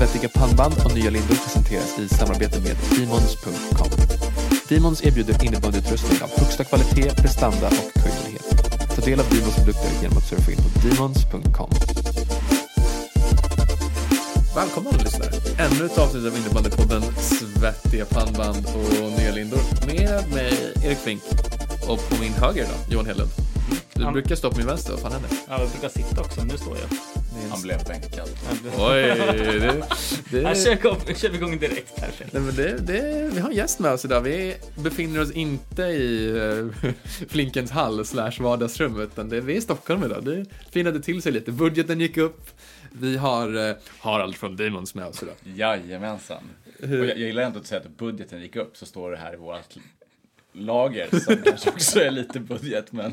Svettiga pannband och nya lindor presenteras i samarbete med Demons.com. Demons erbjuder innebandyutrustning av högsta kvalitet, prestanda och kundlighet. Ta del av Demons produkter genom att surfa in på Demons.com. Välkomna alla lyssnare! Ännu ett avsnitt av Innebandypodden Svettiga pannband och nya lindor med mig Erik Fink och på min höger då, Johan Hedlund. Du Han- brukar stå på min vänster, vad fan händer? Ja, jag brukar sitta också, nu står jag. Han blev bänkad. Oj, det, det, Jag kör, igång, kör vi igång direkt kanske. Nej, men det, det, vi har en gäst med oss idag. Vi befinner oss inte i uh, Flinkens hall slash vardagsrum, utan det, vi är i Stockholm idag. Det finade till sig lite. Budgeten gick upp. Vi har eh, Harald från Demons med oss idag. Jajamensan. Och jag, jag gillar ändå att säga att budgeten gick upp, så står det här i vårt lager som kanske också är lite budget, men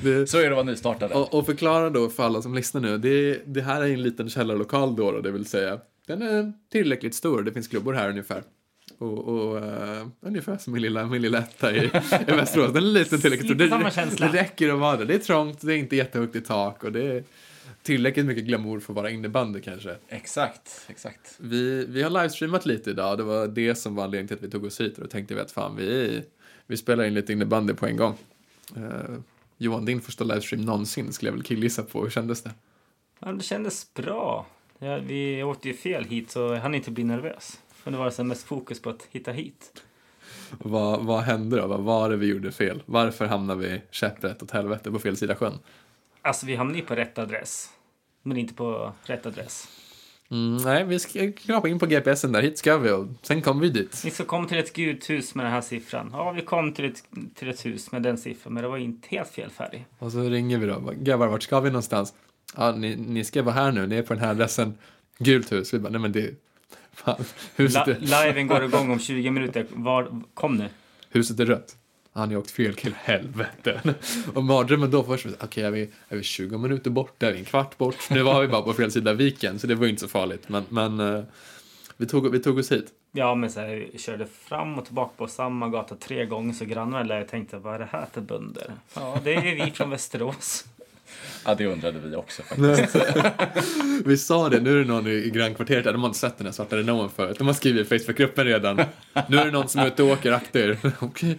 Det, så är det att vara nystartade. och, och förklara då för alla som lyssnar nu. Det, det här är en liten källarlokal då, då, det vill säga. Den är tillräckligt stor. Det finns klubbor här ungefär. Och, och eh, ungefär som min lilla, min lilla etta i, i Västerås. Den är liten tillräckligt stor. Det, det räcker att vara där. Det är trångt, det är inte jättehögt i tak och det är tillräckligt mycket glamour för att vara innebandy kanske. Exakt, exakt. Vi, vi har livestreamat lite idag. Det var det som var anledningen till att vi tog oss hit. Och då tänkte vi att fan, vi, vi spelar in lite innebandy på en gång. Eh, Johan, din första livestream någonsin skulle jag väl killgissa på. Hur kändes det? Ja, det kändes bra. Ja, vi åkte ju fel hit så jag hann inte bli nervös. Men det var så mest fokus på att hitta hit. Vad, vad hände då? Vad var det vi gjorde fel? Varför hamnade vi käpprätt åt helvete på fel sida sjön? Alltså vi hamnade ju på rätt adress. Men inte på rätt adress. Mm, nej, vi ska knappa in på GPSen där. Hit ska vi och sen kommer vi dit. Vi ska komma till ett gudhus med den här siffran. Ja, vi kom till ett, till ett hus med den siffran, men det var inte helt fel färg. Och så ringer vi då. Grabbar, vart ska vi någonstans? Ja, ni, ni ska vara här nu. Ni är på den här adressen. Gult hus. Vi bara, nej men det... Fan, huset, La, är, liven går igång om 20 minuter. Var, kom nu. huset är rött. Han har åkt fel till helvete. Och mardrömmen då först, okej är, vi, är vi 20 minuter bort? Är vi en kvart bort? Nu var vi bara på fel sida viken, så det var ju inte så farligt. Men, men eh, vi, tog, vi tog oss hit. Ja, men så här, vi körde fram och tillbaka på samma gata tre gånger så grannarna tänkte vad är det här för bönder? Ja, det är vi från Västerås. Ja, det undrade vi också faktiskt. Vi sa det, nu är det någon i, grannkvarteret, de har inte sett den här svarta Renaulten förut. De har skrivit i Facebookgruppen redan. Nu är det någon som är ute och åker akter. Okej.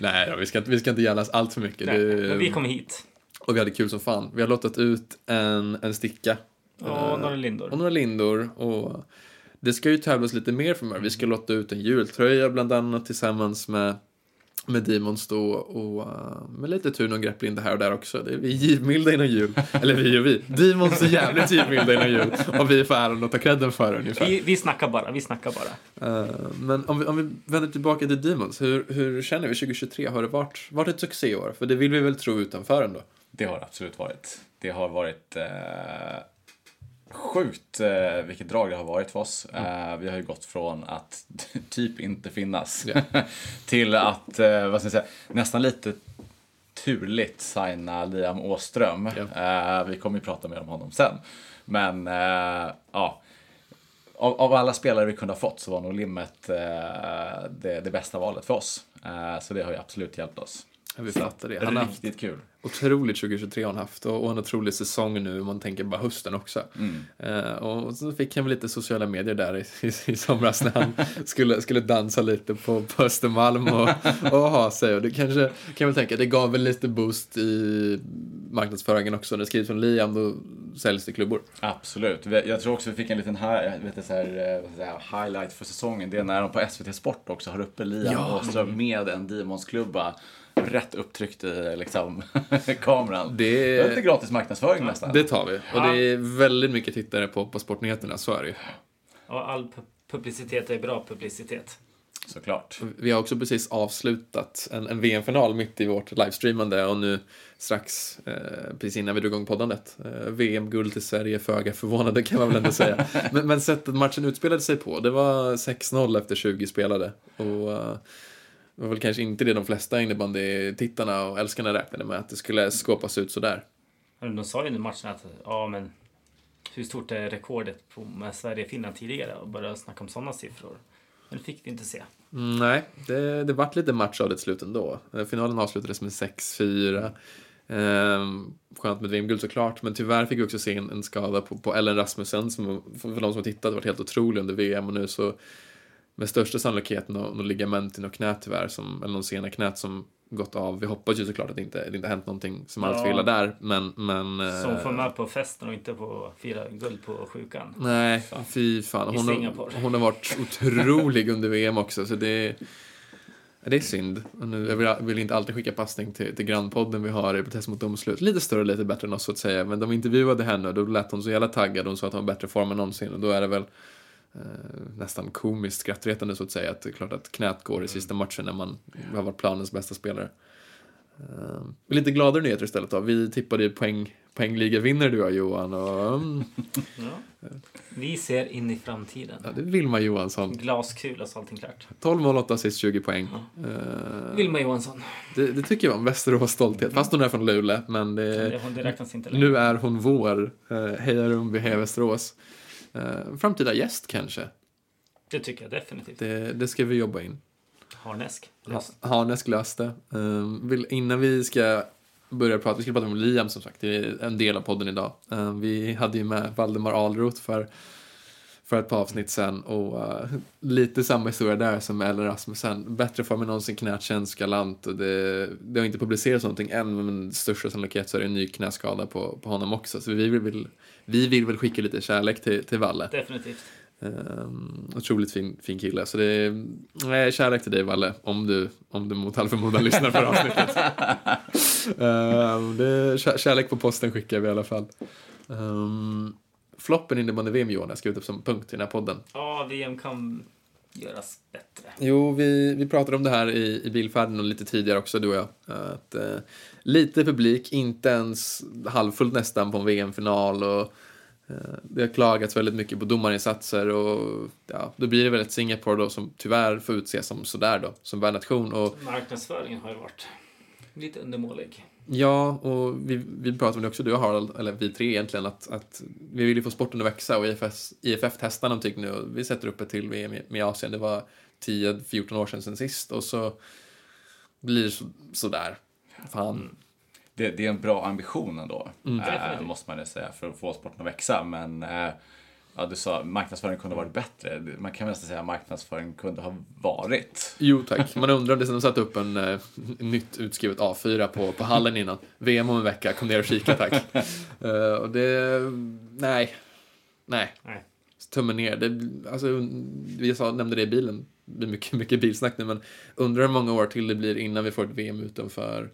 Nej då, vi ska, inte- vi ska inte gällas allt för mycket. Nej, Det- men vi kom hit. Och vi hade kul som fan. Vi har lottat ut en, en sticka. Och Eh, några lindor. och några lindor. Och det ska ju tävlas lite mer framöver. Vi ska lotta ut en jultröja bland annat tillsammans med, med Demons då. Och eh, med lite tur någon grepplinda här och där också. Det är vi är givmilda innan jul. Eller vi och vi. Demons är jävligt givmilda innan jul. Och vi får äran att ta credden för det ungefär. Vi, vi snackar bara, vi snackar bara. Eh, men om vi, om vi vänder tillbaka till Demons. Hur, hur känner vi 2023? Har det varit, varit ett succéår? För det vill vi väl tro utanför ändå. Det har det absolut varit. Det har varit eh, sjukt eh, vilket drag det har varit för oss. Eh, vi har ju gått från att typ inte finnas Ja. till att, eh, vad ska jag säga, nästan lite turligt signa Liam Åström. Eh, vi kommer ju prata mer om honom sen. Men eh, ja, av, av alla spelare vi kunde ha fått så var nog Limmet eh, det, det bästa valet för oss. Eh, så det har ju absolut hjälpt oss. Ja, vi fattar det. Han Riktigt kul. otroligt 2023 har han haft och, och en otrolig säsong nu om man tänker bara hösten också. Mm. Eh, och så fick han väl lite sociala medier där i, i, i somras när han skulle, skulle dansa lite på, på Östermalm och, och ha sig. Och det kanske, kan väl tänka, det gav väl lite boost i marknadsföringen också. När det skrivs från Liam då säljs det klubbor. Absolut. Jag tror också vi fick en liten här, vet du, så här, eh, highlight för säsongen. Det är när de på SVT Sport också har uppe Liam Ja. Åström med en Demons-klubba rätt upptryckt i liksom, kameran. Det- är lite gratis marknadsföring nästan. Det tar vi. Och det är väldigt mycket tittare på, på Sportnyheterna, så är det ju. Och all pu- publicitet är bra publicitet. Såklart. Vi har också precis avslutat en, en VM-final mitt i vårt livestreamande och nu strax, eh, precis innan vi drog igång poddandet, eh, VM-guld till Sverige, föga förvånade kan man väl ändå säga. Men, men sättet matchen utspelade sig på, det var 6-0 efter 20 spelade. Och eh, det var väl kanske inte det de flesta innebandy-tittarna och älskarna räknade med, att det skulle skåpas ut sådär. De sa ju under matchen att ja, men hur stort är rekordet på med Sverige-Finland tidigare? Och började snacka om sådana siffror. Men det fick vi inte se. Mm, nej, det, det vart lite match av det slut ändå. Eh, finalen avslutades med 6-4. Ehm, skönt med VM-guld såklart, men tyvärr fick vi också se en, en skada på, på Ellen Rasmussen som för de som har tittat varit helt otrolig under VM och nu så med största sannolikhet någon ligament i något knä tyvärr, som, eller någon sena knät som gått av. Vi hoppas ju såklart att det inte, det inte hänt någonting som Ja. vill där, men... men Som eh, får med på festen och inte på fira guld på sjukan. Nej, fy fan. Hon har, hon har varit otrolig under VM också, så det, det är synd. Och nu, jag vill, vill inte alltid skicka passning till, till grannpodden vi har i protest mot domslut. Lite större, lite bättre än oss så att säga. Men de intervjuade henne och då lät hon så jävla taggad. Hon sa att hon var bättre form än någonsin. Och då är det väl eh, nästan komiskt skrattretande så att säga. Att det är klart att knät går i sista matchen när man har varit planens bästa spelare. Uh, lite gladare nyheter istället då. Vi tippade ju poäng, poängliga vinner du och jag, Johan. Och, mm, Ja. Vi ser in i framtiden. ja, det är Vilma Johansson. Glaskula så allting klart. 12 mål, 8 assist, 20 poäng. Eh, Vilma Johansson. det, det tycker jag var en Västerås stolthet. Fast hon är från Luleå, men det, Det, det räknas inte längre. nu är hon vår. Uh, heja Rumby, heja Västerås. Uh, framtida gäst kanske. Det tycker jag definitivt. Det, det ska vi jobba in. Harnesk. Ha, Löst. Harnesk löste. Um, vill, innan vi ska börja prata, vi ska prata om Liam som sagt, det är en del av podden idag. Um, vi hade ju med Valdemar Ahlroth för, för ett par avsnitt sen och uh, lite samma historia där som med Ellen Rasmussen. Bättre form än någonsin, knät känns galant och det, det har inte publicerats någonting än men största sannolikhet så är det en ny knäskada på, på honom också. Så vi vill, vi vill väl skicka lite kärlek till, till Valle. Definitivt. Um, otroligt fin, fin kille. Så det är nej, kärlek till dig, Valle, om du, om du mot all förmodan lyssnar på avsnittet. um, det är kär, kärlek på posten skickar vi i alla fall. Um, floppen innebandy VM, Johan, jag skrev upp som punkt i den här podden. Ja, VM kan göras bättre. Jo, vi, vi pratade om det här i, i bilfärden och lite tidigare också, du och jag. Att, eh, lite publik, inte ens halvfullt nästan på en VM-final. Och, eh, det har klagats väldigt mycket på domarinsatser och ja, då blir det väl ett Singapore då som tyvärr får utses som sådär då, som värdnation. Och Marknadsföringen har ju varit lite undermålig. Ja, och vi, vi pratade om det också, du och Harald, eller vi tre egentligen, att, att vi vill ju få sporten att växa och IFS, IFF testar någonting nu och vi sätter upp ett till VM i, Asien. Det var 10-14 år sedan sen sist och så blir det så, sådär. Fan. Det, det är en bra ambition ändå, Mm. Definitivt. måste man ju säga, för att få sporten att växa. Men eh, ja, du sa marknadsföringen kunde ha varit bättre. Man kan väl nästan säga att marknadsföringen kunde ha varit. Jo tack, man undrar om det de satte upp en eh, nytt utskrivet A4 på, på hallen innan. VM om en vecka, kom ner och kika tack. Eh, och det, nej, nej. Nej. Tummen ner. Det, alltså, vi sa, nämnde det i bilen, det blir mycket, mycket bilsnack nu, men undrar hur många år till det blir innan vi får ett VM utanför,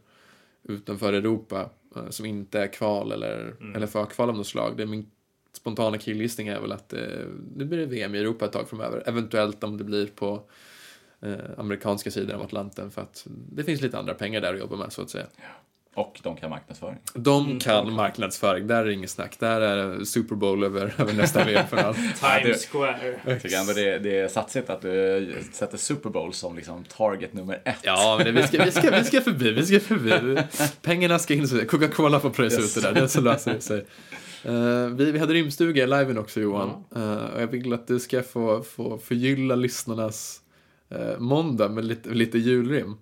utanför Europa eh, som inte är kval eller, eller förkval av något slag. Det är min spontana killgissning är väl att eh, nu blir det VM i Europa ett tag framöver. Eventuellt om det blir på eh, amerikanska sidan av Atlanten för att det finns lite andra pengar där att jobba med så att säga. Och de kan marknadsföring. De kan marknadsföring, där är det inget snack. Där är det Super Bowl över, över nästa VM-final. Times Square. Jag tycker ändå det, det är satsigt att du sätter Super Bowl som liksom target nummer ett. Ja, men det, vi, ska, vi, ska, vi ska förbi, vi ska förbi. Pengarna ska in, Coca-Cola får pröjsa Yes. ut det där, det så löser det sig. Eh, vi, vi hade rymdstuga i liven också Johan. Eh, och jag vill att du ska få, få förgylla lyssnarnas uh, måndag med lite, lite julrim.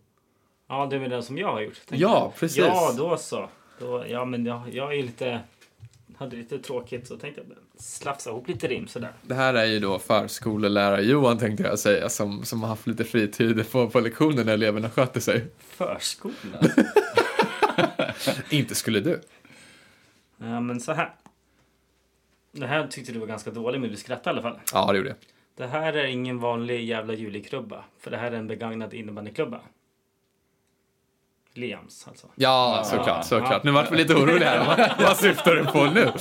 Ja, det är väl det som jag har gjort. Ja, precis. Ja, då så. Då, ja, men jag, jag är lite... Hade lite tråkigt så tänkte jag slafsa ihop lite rim sådär. Det här är ju då förskolelärare Johan tänkte jag säga som, som har haft lite fritid på, på lektioner när eleverna sköter sig. Förskola. Inte skulle du. ja, men så här. Det här tyckte du var ganska dålig, men du skrattade i alla fall. Ja, det gjorde jag. Det här är ingen vanlig jävla julikrubba. För det här är en begagnad innebandyklubba. Liams alltså. Ja, såklart, såklart. Nu vart vi lite oroliga här. Vad, syftar du på nu?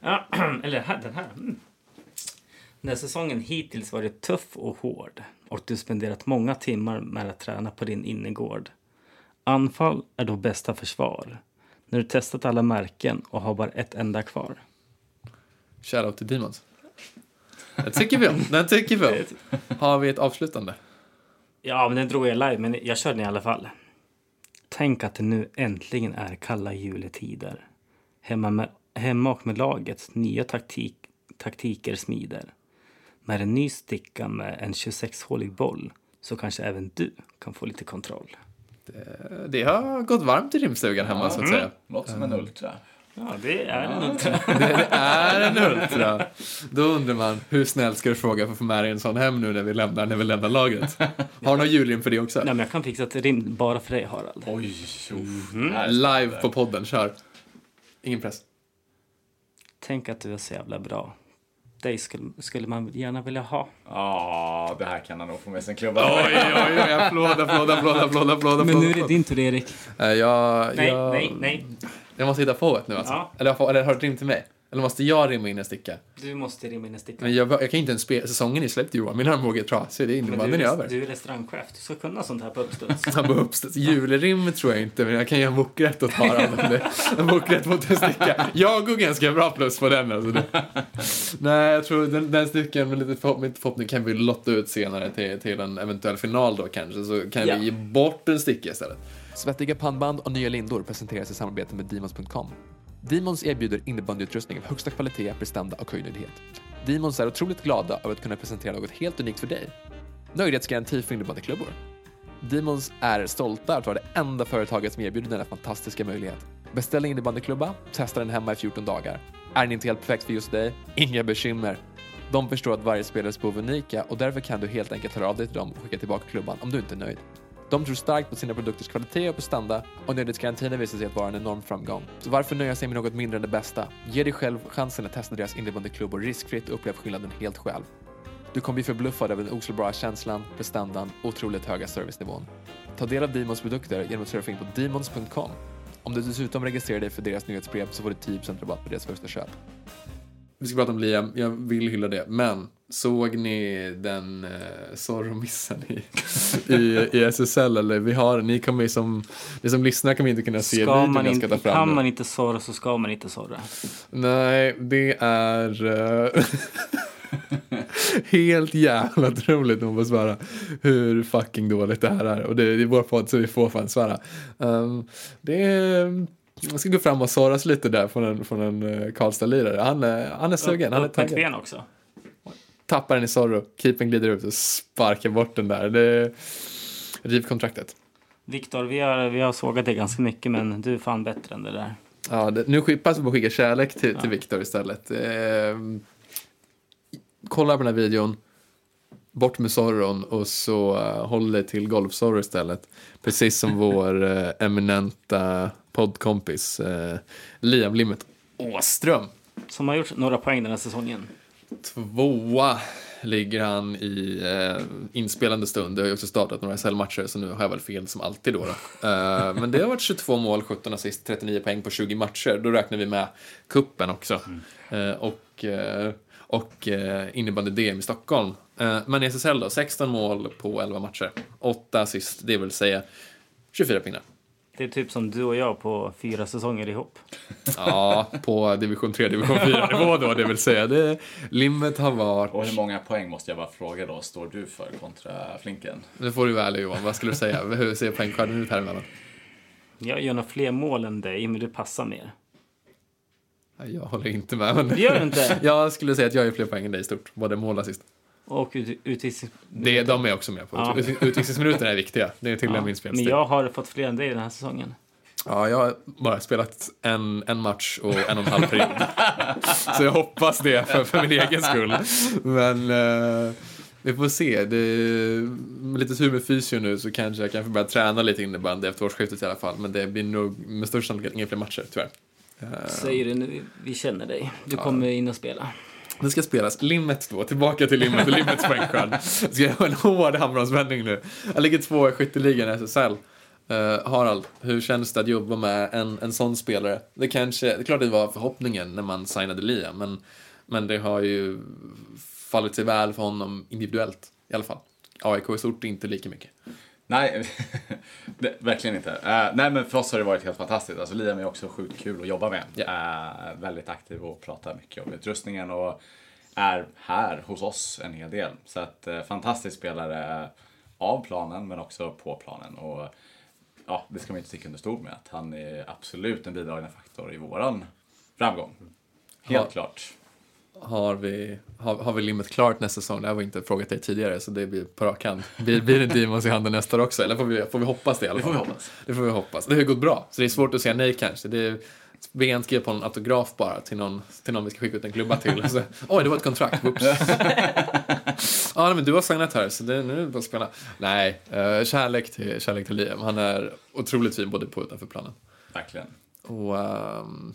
Ja, eller här, den här. Mm. När säsongen hittills varit tuff och hård och du spenderat många timmar med att träna på din innergård. Anfall är då bästa försvar. När du testat alla märken och har bara ett enda kvar. Shoutout till Demons. Den tycker vi om. Den tycker vi om. Har vi ett avslutande? Ja, men den drog jag live, men jag kör den i alla fall. Tänk att det nu äntligen är kalla juletider. Hemma, med, hemma och med laget nya taktik, taktiker smider. Med en ny sticka med en 26-hålig boll så kanske även du kan få lite kontroll. Det, det har gått varmt i rimstugan hemma, så att säga. Låter som en ultra. Ja, det är en ultra. Det, är en Ultra. Då undrar man, hur snällt ska du fråga för att få med dig en sån hem nu när vi lämnar, när vi lämnar lagret? Har du någon julrim för det också? Nej, men jag kan fixa ett rim bara för dig, Harald. Oj, Mm. Live på podden, kör. Ingen press. Tänk att du är så jävla bra. Dig skulle, skulle man gärna vilja ha. Ja, det här kan han nog få med sig en klubba. Oj, oj, oj, applåd, applåd, applåd, applåd, applåd. Men nu är det din tur, Erik. Eh, Jag, Nej, jag, nej, nej. Jag måste hitta på ett nu alltså. Ja. Eller, eller har du ett rim till mig? Eller måste jag rimma in en sticka? Du måste rimma in en sticka. Men jag, jag kan inte ens spela, säsongen är släppt Johan. Min armbåge är trasig, det är innebandyn är över. du är restaurangchef. Du ska kunna sånt här på uppstuds. Han bara uppstått. Julrim tror jag inte, men jag kan göra en bokrätt åt Harald. En bokrätt mot en sticka. Jag går ganska bra plus på den. Alltså. Nej, jag tror den, den stickan med lite förhoppning, förhoppning kan vi lotta ut senare till, till en eventuell final då kanske. Så kan Ja. vi ge bort en sticka istället. Svettiga pannband och nya lindor presenteras i samarbete med Demons.com. Demons erbjuder innebandyutrustning av högsta kvalitet, prestanda och höjdnöjdhet. Demons är otroligt glada över att kunna presentera något helt unikt för dig. Nöjdhetsgaranti för innebandyklubbor. Demons är stolta att vara det enda företaget som erbjuder denna fantastiska möjlighet. Beställ en innebandyklubba, testa den hemma i 14 dagar. Är den inte helt perfekt för just dig? Inga bekymmer. De förstår att varje spelares behov är unika och därför kan du helt enkelt höra av dig till dem och skicka tillbaka klubban om du inte är nöjd. De tror starkt på sina produkters kvalitet och prestanda och nödighetsgarantin har visat sig att vara en enorm framgång. Så varför nöja sig med något mindre än det bästa? Ge dig själv chansen att testa deras inneboende klubbor riskfritt och upplev skillnaden helt själv. Du kommer bli förbluffad över den oslagbara känslan, prestandan och otroligt höga servicenivån. Ta del av Demons produkter genom att surfa in på demons.com. Om du dessutom registrerar dig för deras nyhetsbrev så får du typ 10% rabatt på deras första köp. Vi ska prata om Liam, jag vill hylla det, men såg ni den eh, Zorro-missen i, i, i SSL? Eller vi har, ni kommer ju som, ni som lyssnar kommer inte kunna se Ska videon man jag ska inte, ta fram kan man inte såra så ska man inte såra. Nej, det är eh, helt jävla otroligt om man svära hur fucking dåligt det här är. Och det, det är vår podd så vi får fan svära. Um, det är, jag ska gå fram och såras lite där från en, från en uh, Karlstad-lirare. Han, han är sugen, han är taggad. ben också. Tappar den i Zorro, keepern glider ut och sparkar bort den där. Det, riv kontraktet. Viktor, vi har, vi har sågat dig ganska mycket men du är fan bättre än det där. Ja, det, nu skippas vi på att skicka kärlek till, till Viktor istället. Eh, kolla på den här videon, bort med Zorron och så uh, håll dig till Golf-Zorro istället. Precis som vår uh, eminenta poddkompis uh, Liam Limmet Åström. Som har gjort några poäng den här säsongen. Tvåa ligger han i eh, inspelande stund. Det har ju också startat några SL-matcher så nu har jag väl fel som alltid då. då. Eh, men det har varit 22 mål, 17 assist, 39 poäng på 20 matcher. Då räknar vi med kuppen också. Eh, och eh, och eh, innebandy-DM i Stockholm. Eh, men i SSL då, 16 mål på 11 matcher. 8 assist, det vill säga 24 pinnar. Det är typ som du och jag på fyra säsonger ihop. Ja, på division 3, division 4-nivå då, det vill säga. Det, limmet har varit... Och hur många poäng måste jag bara fråga då, står du för kontra Flinken? Nu får du ärlig Johan, vad skulle du säga? Hur ser poängskörden ut här emellan? Jag gör nog fler mål än dig, men du passar mer. Jag håller inte med. Men... Det gör du inte? Jag skulle säga att jag är fler poäng än dig i stort, både mål och assist. Och ut, utvisning... Det, de är också med på. Ja. Ut- Utvisningsminuterna är viktiga. Det är till med min Men spelstil. jag har fått fler än dig den här säsongen. Ja, jag har bara spelat en, en match och en och en halv period. Så jag hoppas det för, för min egen skull. Men eh, vi får se. Det, med lite tur med fysio nu så kanske jag kan börja träna lite innebandy efter årsskiftet i alla fall. Men det blir nog med största sannolikhet inga fler matcher, tyvärr. Eh, Säger du nu, vi känner dig. Du kommer in och spela. Det ska spelas. Limmet då, tillbaka till limmet och limmets poängskörd. Ska jag göra en hård handbromsvändning nu? Jag ligger två i skytteligan i SSL. Uh, eh, Harald, hur känns det att jobba med en, en sån spelare? Det kanske, det är klart det var förhoppningen när man signade Lia, men, men det har ju fallit sig väl för honom individuellt i alla fall. AIK i stort inte lika mycket. Nej, det, verkligen inte. Eh, nej, men för oss har det varit helt fantastiskt. Alltså, Liam är också sjukt kul att jobba med. Eh, väldigt aktiv och pratar mycket om utrustningen och är här hos oss en hel del. Så att eh, fantastisk spelare av planen men också på planen. Och ja, det ska man inte sticka under stol med att han är absolut en bidragande faktor i våran framgång. Helt Ja. klart. Har vi, har, har vi limmet klart nästa säsong? Det här var inte frågat dig tidigare så det blir på rak hand. Blir, blir det Demons i handen nästa år också? Eller får vi, får vi hoppas det i alla Det fall? får vi hoppas. Det får vi hoppas. Det har gått bra, så det är svårt att säga nej kanske. Det är, Ben skrev på en autograf bara till någon, till någon vi ska skicka ut en klubba till. Så, Oj, det var ett kontrakt. Whoops. ja, men du har signat här, så det, nu är det bara att spela. Nej, eh, kärlek till, kärlek till Liam. Han är otroligt fin både på och utanför planen. Verkligen. Och ehm,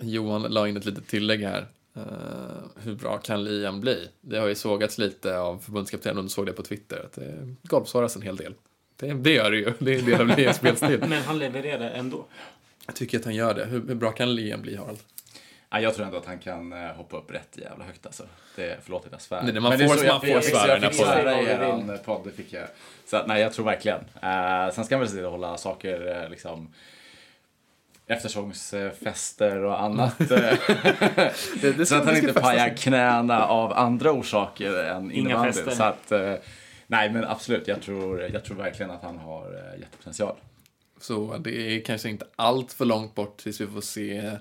Johan la in ett litet tillägg här. Eh, hur bra kan Liam bli? Det har ju sågats lite av förbundskaptenen, om du såg det på Twitter, att det golvsvaras en hel del. Det, det gör det ju, det är en del av Liams spelstil. Men han levererar ändå. Jag tycker att han gör det. Hur, hur bra kan Liam bli, Harald? Ja, jag tror ändå att han kan eh, hoppa upp rätt jävla högt alltså. Det, förlåt att jag svär. Nej, det- man Men det är får- så man jag- får svära i den här podden. podd, det fick jag. Så att, nej, jag tror verkligen. Uh, sen ska man väl se till att hålla saker eh, liksom eftersångsfester och annat. eh, Det, det så att han inte pajar knäna av andra orsaker än innebandy. Så att, eh, nej men absolut, jag tror, jag tror verkligen att han har uh, jättepotential. Så det är kanske inte allt för långt bort tills vi får se,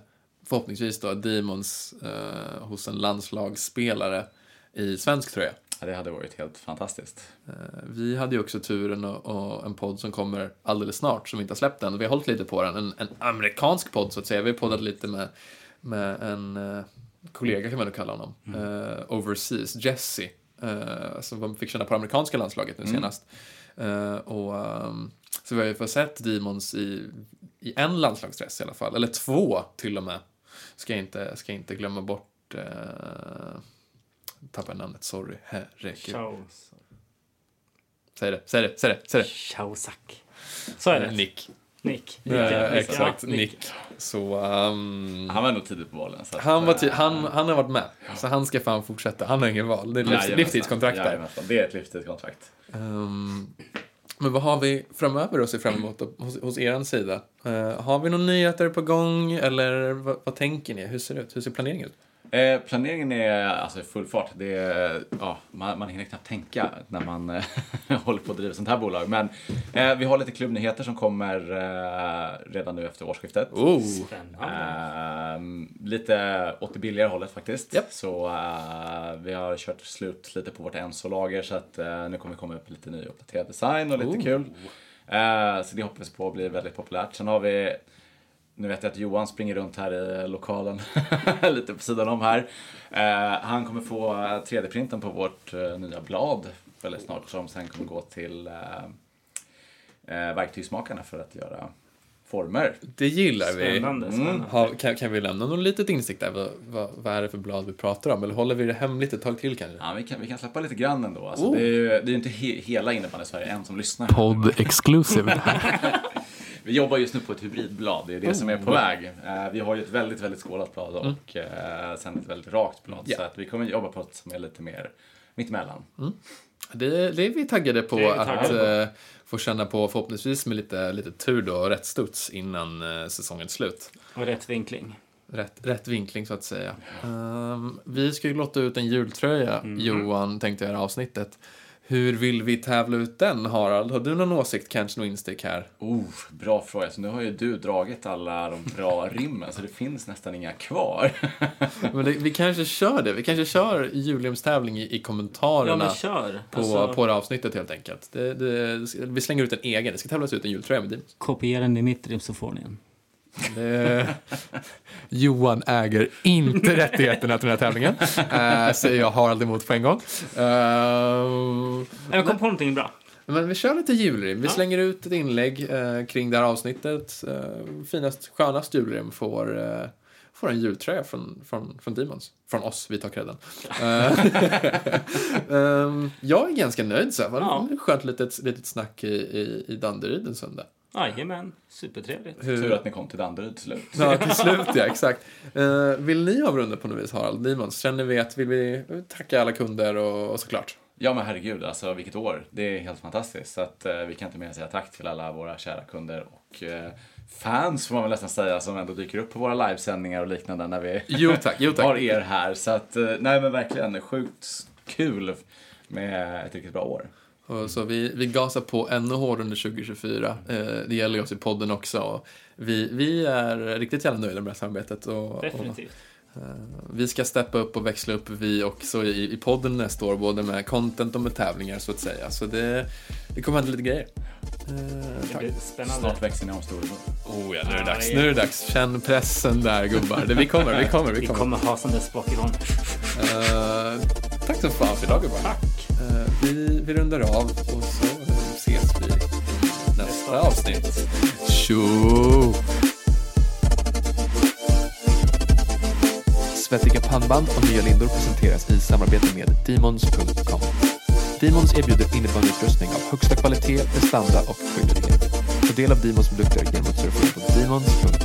förhoppningsvis då, Demons eh, hos en landslagsspelare i svensk tröja. Ja, det hade varit helt fantastiskt. Eh, Vi hade ju också turen och, och en podd som kommer alldeles snart, som vi inte har släppt än. Vi har hållit lite på den. En, en amerikansk podd, så att säga. Vi har poddat lite med, med en eh, kollega, kan man nog kalla honom. Eh, overseas, Jesse. Uh, som fick känna på det amerikanska landslaget nu senast. Eh, och, ehm, så vi har ju fått sett Demons i, i en landslagsdress i alla fall. Eller två, till och med. Ska jag inte, ska jag inte glömma bort... Uh, tappade namnet, sorry. Herregud. Säg det, säg det, säg det, säg det. Ciaosak. Så är det. Nick. Nick. Eh, Ja, exakt, ja, Nick. Så um, Han var nog tidigt på bollen. Så att, han, var eh, ti- han, han har varit med. Så han ska fan fortsätta. Han har ingen val. Det är ett livs- livstidskontrakt där. Det är ett livstidskontrakt. Ehm, men vad har vi framöver att se fram emot hos, hos er sida? Eh, har vi några nyheter på gång eller vad, vad tänker ni? Hur ser det ut? Hur ser planeringen ut? Eh, planeringen är alltså full fart. Det är, ja, man, man hinner knappt tänka när man eh, håller på att driva sånt här bolag. Men eh, vi har lite klubbnyheter som kommer eh, redan nu efter årsskiftet. Oh! Spännande. Ehm, lite åt det billigare hållet faktiskt. Japp. Så eh, vi har kört slut lite på vårt Enso-lager så att eh, nu kommer det komma upp lite ny uppdaterad design och lite Oh. kul. Så det hoppas vi på blir väldigt populärt. Sen har vi nu vet jag att Johan springer runt här i lokalen lite på sidan om här. Eh, han kommer få 3D-printen på vårt eh, nya blad väldigt snart som sen kommer gå till eh, eh, verktygsmakarna för att göra former. Det gillar vi. Spännande. spännande. Har, kan, kan vi lämna något litet insikt där? Vad, vad, vad är det för blad vi pratar om? Eller håller vi det hemligt ett tag till kanske? Ja, vi kan, vi kan släppa lite grann ändå. Alltså, Oh. Det är ju det är ju inte he, hela innebandy-Sverige än som lyssnar. Podd exclusive. Vi jobbar just nu på ett hybridblad, det är det som är på väg. Eh, vi har ju ett väldigt, väldigt skålat blad och eh, sen ett väldigt rakt blad. Ja. Så att vi kommer jobba på ett som är lite mer mittemellan. Det, det är vi taggade på vi att taggade eh, få känna på, förhoppningsvis med lite, lite tur då, och rätt studs innan säsongens slut. Och rätt vinkling. Rätt, rätt vinkling så att säga. Ehm, vi ska ju lotta ut en jultröja, Johan, tänkte jag i det här avsnittet. Hur vill vi tävla ut den, Harald? Har du någon åsikt, kanske någon instick här? Oh, bra fråga. Så nu har ju du dragit alla de bra rimmen så det finns nästan inga kvar. Men det, vi kanske kör det. Vi kanske kör jubileumstävling i, i Ja, kommentarerna men kör. på, Alltså, på det avsnittet helt enkelt. Det, det, vi slänger ut en egen. Det ska tävlas ut en jultröja med Dinos. Kopiera den i mitt rim så får ni en. Det... Johan äger inte rättigheterna till den här tävlingen. Uh, säger jag Harald emot på en gång. Uh, Jag kom på någonting bra. men vi kör lite julrim. Vi Ja. slänger ut ett inlägg eh, kring det här avsnittet. Uh, finast, skönast julrim får, uh, får en jultröja från, från, från Demons. Från oss, vi tar credden. Eh, ehm, jag är ganska nöjd så här. Det var Ja. skönt litet, litet snack i, i, i Danderyd en söndag. Jajamän, supertrevligt. Tur att ni kom till Danderyd till slut. Ja, till slut ja, exakt. Uh, vill ni avrunda på något vis, Harald Demons? Känner vi att vill vi tacka alla kunder och, och såklart? Ja men herregud, alltså vilket år. Det är helt fantastiskt. Så att, eh, vi kan inte mer än säga tack till alla våra kära kunder och eh, fans får man väl nästan säga som ändå dyker upp på våra livesändningar och liknande när vi Jo tack, jo har tack. er här. Så att, eh, nej men verkligen sjukt kul med ett riktigt bra år. Och så vi, vi gasar på ännu hårdare under 2024. Eh, det gäller oss i podden också. Och vi, vi är riktigt jävla nöjda med det här samarbetet. Och, och, Definitivt. Vi ska steppa upp och växla upp vi också i, i podden nästa år, både med content och med tävlingar så att säga. Så det, det kommer hända lite grejer. Det blir spännande. Snart växer ni om storebror. Oh ja, nu är det dags. det Nu är det dags. Känn pressen där gubbar. Det, vi kommer, vi kommer, vi Vi kommer. kommer ha som det Pokémon. Eh, tack så fan för idag gubbar. Tack! Vi, vi rundar av och så ses vi i nästa avsnitt. Tjo! Svettiga pannband och nya lindor presenteras i samarbete med Demons.com. Demons erbjuder innebandyutrustning av högsta kvalitet, prestanda och skicklighet. Ta del av Demons produkter genom att surfa in på Demons.com.